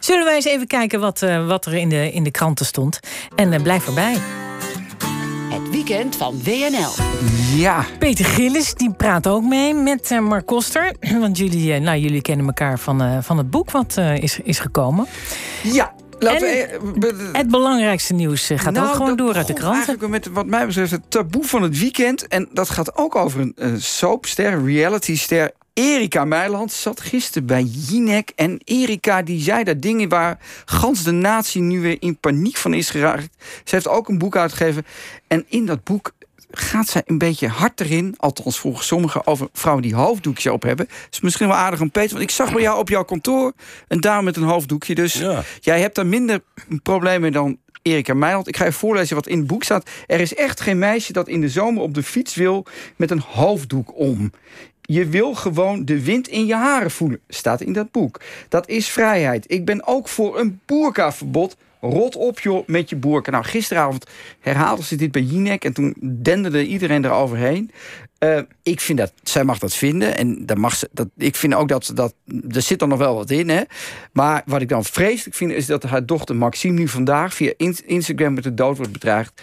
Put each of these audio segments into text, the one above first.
Zullen wij eens even kijken wat, uh, wat er in de, in de kranten stond? En uh, blijf erbij. Het weekend van WNL. Ja. Peter Gillis die praat ook mee met uh, Mark Koster. Want jullie, nou, jullie kennen elkaar van, van het boek wat is, is gekomen. Ja, we, het belangrijkste nieuws gaat nou, ook gewoon door uit de kranten. Eigenlijk met wat mij betreft het taboe van het weekend. En dat gaat ook over een, een soapster, realityster. Erika Meiland zat gisteren bij Jinek. En Erika die zei daar dingen waar gans de natie nu weer in paniek van is geraakt. Ze heeft ook een boek uitgegeven. En in dat boek gaat zij een beetje hard erin. Althans, volgens sommigen over vrouwen die hoofddoekje op hebben. is misschien wel aardig om Peter. Want ik zag bij jou op jouw kantoor een dame met een hoofddoekje. Dus jij hebt daar minder problemen dan Erika Meiland. Ik ga je voorlezen wat in het boek staat. Er is echt geen meisje dat in de zomer op de fiets wil met een hoofddoek om. Je wil gewoon de wind in je haren voelen, staat in dat boek. Dat is vrijheid. Ik ben ook voor een boerkaverbod. Rot op joh met je boerka. Nou, gisteravond herhaalde ze dit bij Jinek en toen denderde iedereen eroverheen. Uh, ik vind dat, zij mag dat vinden. En dan mag ze, dat, ik vind ook dat, dat, er zit er nog wel wat in. Hè? Maar wat ik dan vreselijk vind, is dat haar dochter Maxime nu vandaag via Instagram met de dood wordt bedreigd.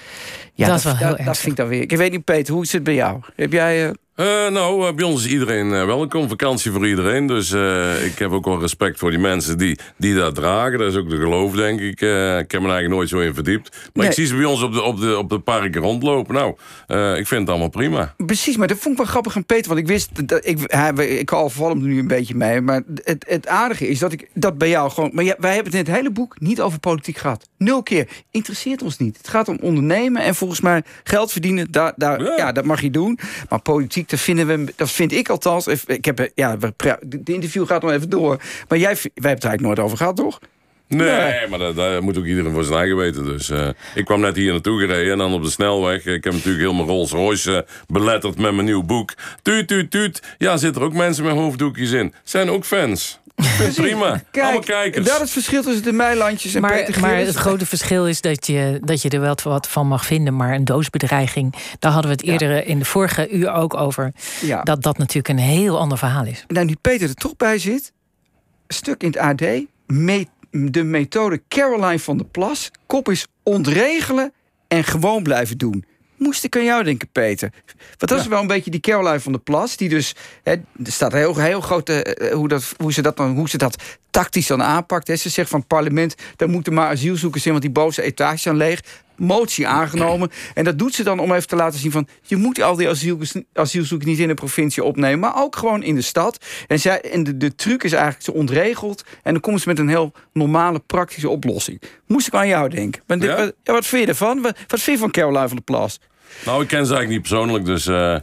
Ja, dat, is wel heel dat, dat vind ik dan weer. Ik weet niet, Peter, hoe is het bij jou? Heb jij. Uh... Uh, nou, uh, bij ons is iedereen uh, welkom. Vakantie voor iedereen. Dus ik heb ook wel respect voor die mensen die, die dat dragen. Dat is ook de geloof, denk ik. ik heb me eigenlijk nooit zo in verdiept. Maar ik zie ze bij ons op de, op de, op de parken rondlopen. Nou, ik vind het allemaal prima. Precies, maar dat vond ik wel grappig aan Peter. Want ik wist, dat, ik, hij, ik al hem nu een beetje mee. Maar het, het aardige is dat ik dat bij jou gewoon... Maar wij hebben het in het hele boek niet over politiek gehad. Nul keer. Interesseert ons niet. Het gaat om ondernemen en volgens mij geld verdienen. Daar, daar, ja. ja dat mag je doen. Maar politiek dat vinden we, dat vind ik althans. Ik heb, ja, de interview gaat nog even door. Maar jij, wij hebben het eigenlijk nooit over gehad, toch? Nee, maar dat, dat, moet ook iedereen voor zijn eigen weten. Dus uh, ik kwam net hier naartoe gereden en dan op de snelweg. Ik heb natuurlijk heel mijn Rolls Royce uh, beletterd met mijn nieuw boek. Tuut, tuut, tuut. Ja, zitten er ook mensen met hoofddoekjes in. Zijn ook fans. Prima, Kijk, allemaal kijkers. Dat is het verschil tussen de Meilandjes en maar, Peter Maar het grote verschil is dat je, dat je er wel wat van mag vinden. Maar een doosbedreiging, daar hadden we het eerder in de vorige uur ook over. Ja. Dat dat natuurlijk een heel ander verhaal is. Nou, nu Peter er toch bij zit. Stuk in het AD. de methode Caroline van der Plas. Kop is ontregelen en gewoon blijven doen moest ik aan jou denken, Peter. Want dat is wel een beetje die Caroline van der Plas... die dus, hè, er staat heel, heel groot uh, hoe, dat, hoe, ze dat dan, hoe ze dat tactisch dan aanpakt. Hè. Ze zegt van het parlement, daar moeten maar asielzoekers in... want die boze etages zijn leeg motie aangenomen. En dat doet ze dan om even te laten zien van... je moet al die asielzoekers niet in de provincie opnemen... maar ook gewoon in de stad. En, zij, en de, de truc is eigenlijk, ze ontregelt... en dan komen ze met een heel normale, praktische oplossing. Moest ik aan jou denken. Maar ja? Wat, wat vind je ervan? Wat, wat vind je van Caroline van der Plas? Nou, ik ken ze eigenlijk niet persoonlijk, dus... Uh...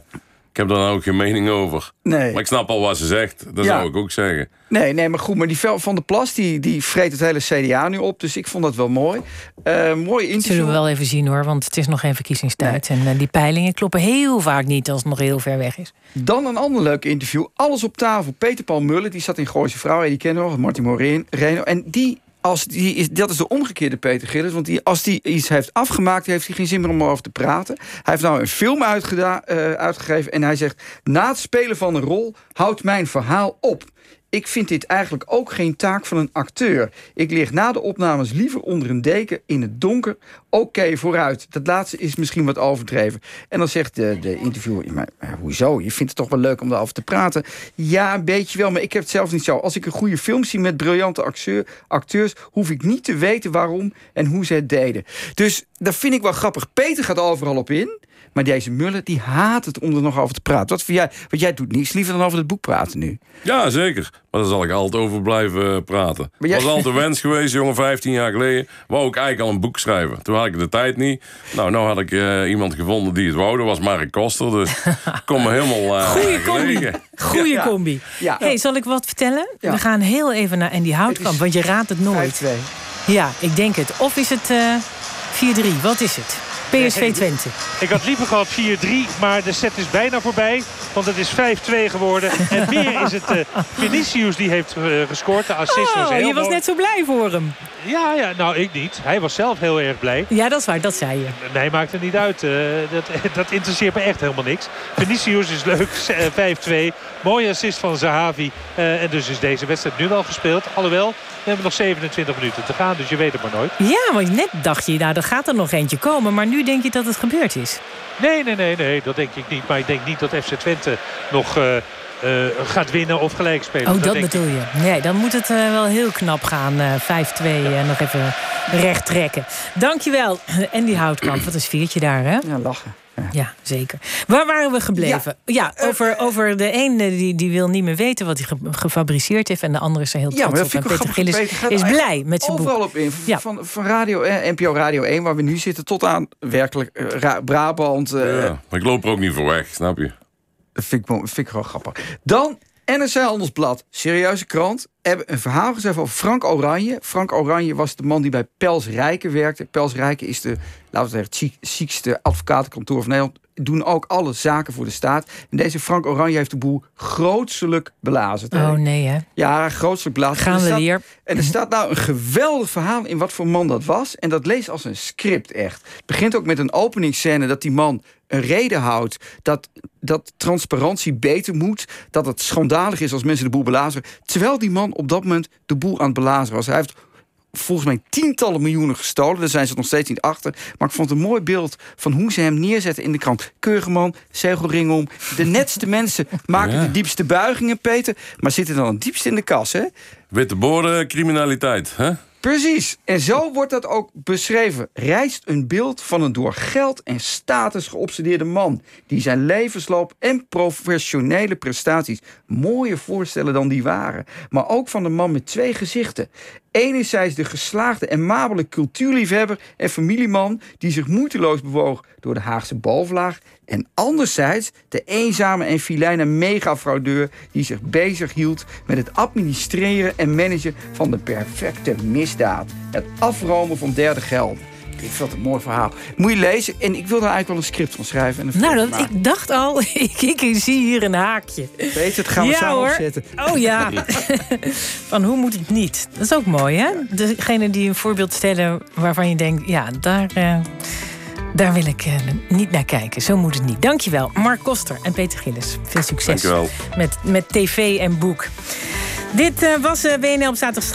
Ik heb daar nou ook geen mening over. Nee. Maar ik snap al wat ze zegt. Dat zou ik ook zeggen. Nee, nee, maar goed. Maar die Van der Plas, die, die vreet het hele CDA nu op. Dus ik vond dat wel mooi. Uh, mooi interview. Zullen we wel even zien hoor. Want het is nog geen verkiezingstijd. En uh, die peilingen kloppen heel vaak niet als het nog heel ver weg is. Dan een ander leuk interview. Alles op tafel. Peter Paul Mullen, die zat in Gooise Vrouw. Die kennen we nog. Martin Moreno. En die als die dat is de omgekeerde Peter Gillis. Want die, als die iets heeft afgemaakt, heeft hij geen zin meer om erover te praten. Hij heeft nou een film uh, uitgegeven en hij zegt... na het spelen van een rol houdt mijn verhaal op. Ik vind dit eigenlijk ook geen taak van een acteur. Ik lig na de opnames liever onder een deken in het donker. Oké, vooruit. Dat laatste is misschien wat overdreven. En dan zegt de, de interviewer, maar, hoezo? Je vindt het toch wel leuk om erover te praten? Ja, een beetje wel, maar ik heb het zelf niet zo. Als ik een goede film zie met briljante acteur, acteurs... hoef ik niet te weten waarom en hoe ze het deden. Dus dat vind ik wel grappig. Peter gaat overal op in... Maar deze Muller, die haat het om er nog over te praten. Wat, vind jij, wat jij doet niets liever dan over het boek praten nu. Ja, zeker. Maar daar zal ik altijd over blijven eh, praten. Het was altijd een wens geweest, jongen, 15 jaar geleden. Wou ik eigenlijk al een boek schrijven. Toen had ik de tijd niet. Nou, nou had ik uh, iemand gevonden die het wou. Dat was Mark Koster. Dus kom me helemaal uh, Goeie combi. Goeie ja. combi. Ja. Hey, zal ik wat vertellen? We gaan heel even naar Andy Houtkamp. Want je raadt het nooit. 5-2. Ja, ik denk het. Of is het uh, 4-3? Wat is het? PSV Twente. Ik had liever gehad 4-3, maar de set is bijna voorbij. Want het is 5-2 geworden. En weer is het uh, Vinicius die heeft uh, gescoord. De assist was oh, heel je was mooi. net zo blij voor hem. Ja, ja, nou ik niet. Hij was zelf heel erg blij. Ja, dat is waar, dat zei je. Nee, maakt het niet uit. Uh, dat, dat interesseert me echt helemaal niks. Vinicius is leuk, 5-2. Mooie assist van Zahavi. en dus is deze wedstrijd nu wel gespeeld. Alhoewel, we hebben nog 27 minuten te gaan, dus je weet het maar nooit. Ja, want net dacht je, nou, er gaat er nog eentje komen. Maar nu denk je dat het gebeurd is. Nee, nee, nee, nee, dat denk ik niet. Maar ik denk niet dat FC Twente nog... Uh, uh, gaat winnen of gelijk spelen. Oh, dat, dat bedoel je. Nee, dan moet het uh, wel heel knap gaan. 5-2 en nog even recht trekken. Dankjewel, Andy Houtkamp. Wat een sfeertje daar, hè? Ja, lachen. Ja. zeker. Waar waren we gebleven? Ja, ja over, over de een die, die wil niet meer weten wat hij ge gefabriceerd heeft... en de andere is er heel trots ja, maar op. En Peter Gillis is blij met zijn boek. Overal op in. Ja. Van, van radio, eh, NPO Radio 1, waar we nu zitten... tot aan werkelijk uh, Brabant. Uh, ja, maar ik loop er ook niet voor weg, snap je? Dat vind ik, vind ik grappig. Dan NRC Handelsblad, serieuze krant, hebben een verhaal geschreven over Frank Oranje. Frank Oranje was de man die bij Pels Rijken werkte. Pels Rijken is de, laten we zeggen, ziekste advocatenkantoor van Nederland. Doen ook alle zaken voor de staat. En deze Frank Oranje heeft de boel grootselijk belazerd. Oh nee, hè? Ja, grootselijk belazerd. Gaan we weer. En er staat nou een geweldig verhaal in wat voor man dat was. En dat leest als een script echt. Het begint ook met een openingsscène dat die man een reden houdt dat, dat transparantie beter moet. Dat het schandalig is als mensen de boel belazeren. Terwijl die man op dat moment de boel aan het belazeren was. Hij heeft volgens mij tientallen miljoenen gestolen. Daar zijn ze nog steeds niet achter. Maar ik vond het een mooi beeld van hoe ze hem neerzetten in de krant. Keurige man, zegelring om. De netste mensen maken ja. de diepste buigingen, Peter. Maar zitten dan het diepst in de kas, hè? Witte boren, criminaliteit, hè? Precies. En zo wordt dat ook beschreven. Rijst een beeld van een door geld en status geobsedeerde man... die zijn levensloop en professionele prestaties mooier voorstellen dan die waren. Maar ook van de man met twee gezichten. Enerzijds de geslaagde en mabele cultuurliefhebber en familieman... die zich moeiteloos bewoog door de Haagse bovenlaag... en anderzijds de eenzame en filijne megafraudeur... die zich bezig hield met het administreren en managen van de perfecte misdaad. Het afromen van derde gelden. Ik vind het een mooi verhaal. Moet je lezen. En ik wil daar eigenlijk wel een script van schrijven. En een nou, dat, ik dacht al, ik, ik, zie hier een haakje. Weet het, gaan we ja, samen hoor. opzetten. Oh ja. van hoe moet het niet? Dat is ook mooi, hè? Degene die een voorbeeld stellen waarvan je denkt... ja, daar, uh, daar wil ik uh, niet naar kijken. Zo moet het niet. Dankjewel, Mark Koster en Peter Gillis. Veel succes Dankjewel. Met, met tv en boek. Dit uh, was WNL op zaterdag straks.